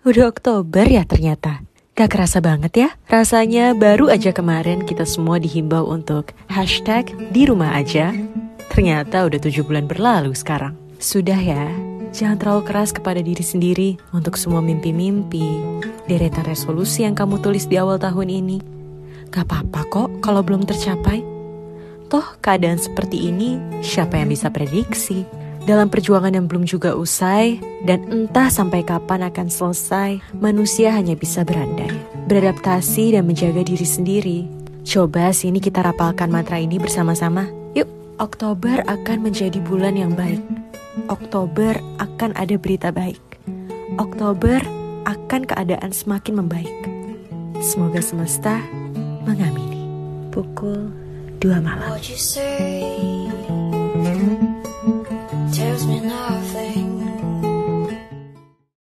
Udah Oktober ya ternyata. Gak kerasa banget ya? Rasanya baru aja kemarin kita semua dihimbau untuk hashtag di rumah aja. Ternyata udah tujuh bulan berlalu sekarang. Sudah ya, jangan terlalu keras kepada diri sendiri untuk semua mimpi-mimpi, deretan resolusi yang kamu tulis di awal tahun ini. Gak apa-apa kok kalau belum tercapai. Toh keadaan seperti ini, siapa yang bisa prediksi? Dalam perjuangan yang belum juga usai, dan entah sampai kapan akan selesai, manusia hanya bisa berandai, beradaptasi dan menjaga diri sendiri. Coba sini kita rapalkan mantra ini bersama-sama. Yuk, Oktober akan menjadi bulan yang baik. Oktober akan ada berita baik. Oktober akan keadaan semakin membaik. Semoga semesta mengamini. Pukul 2 malam. tells me nothing.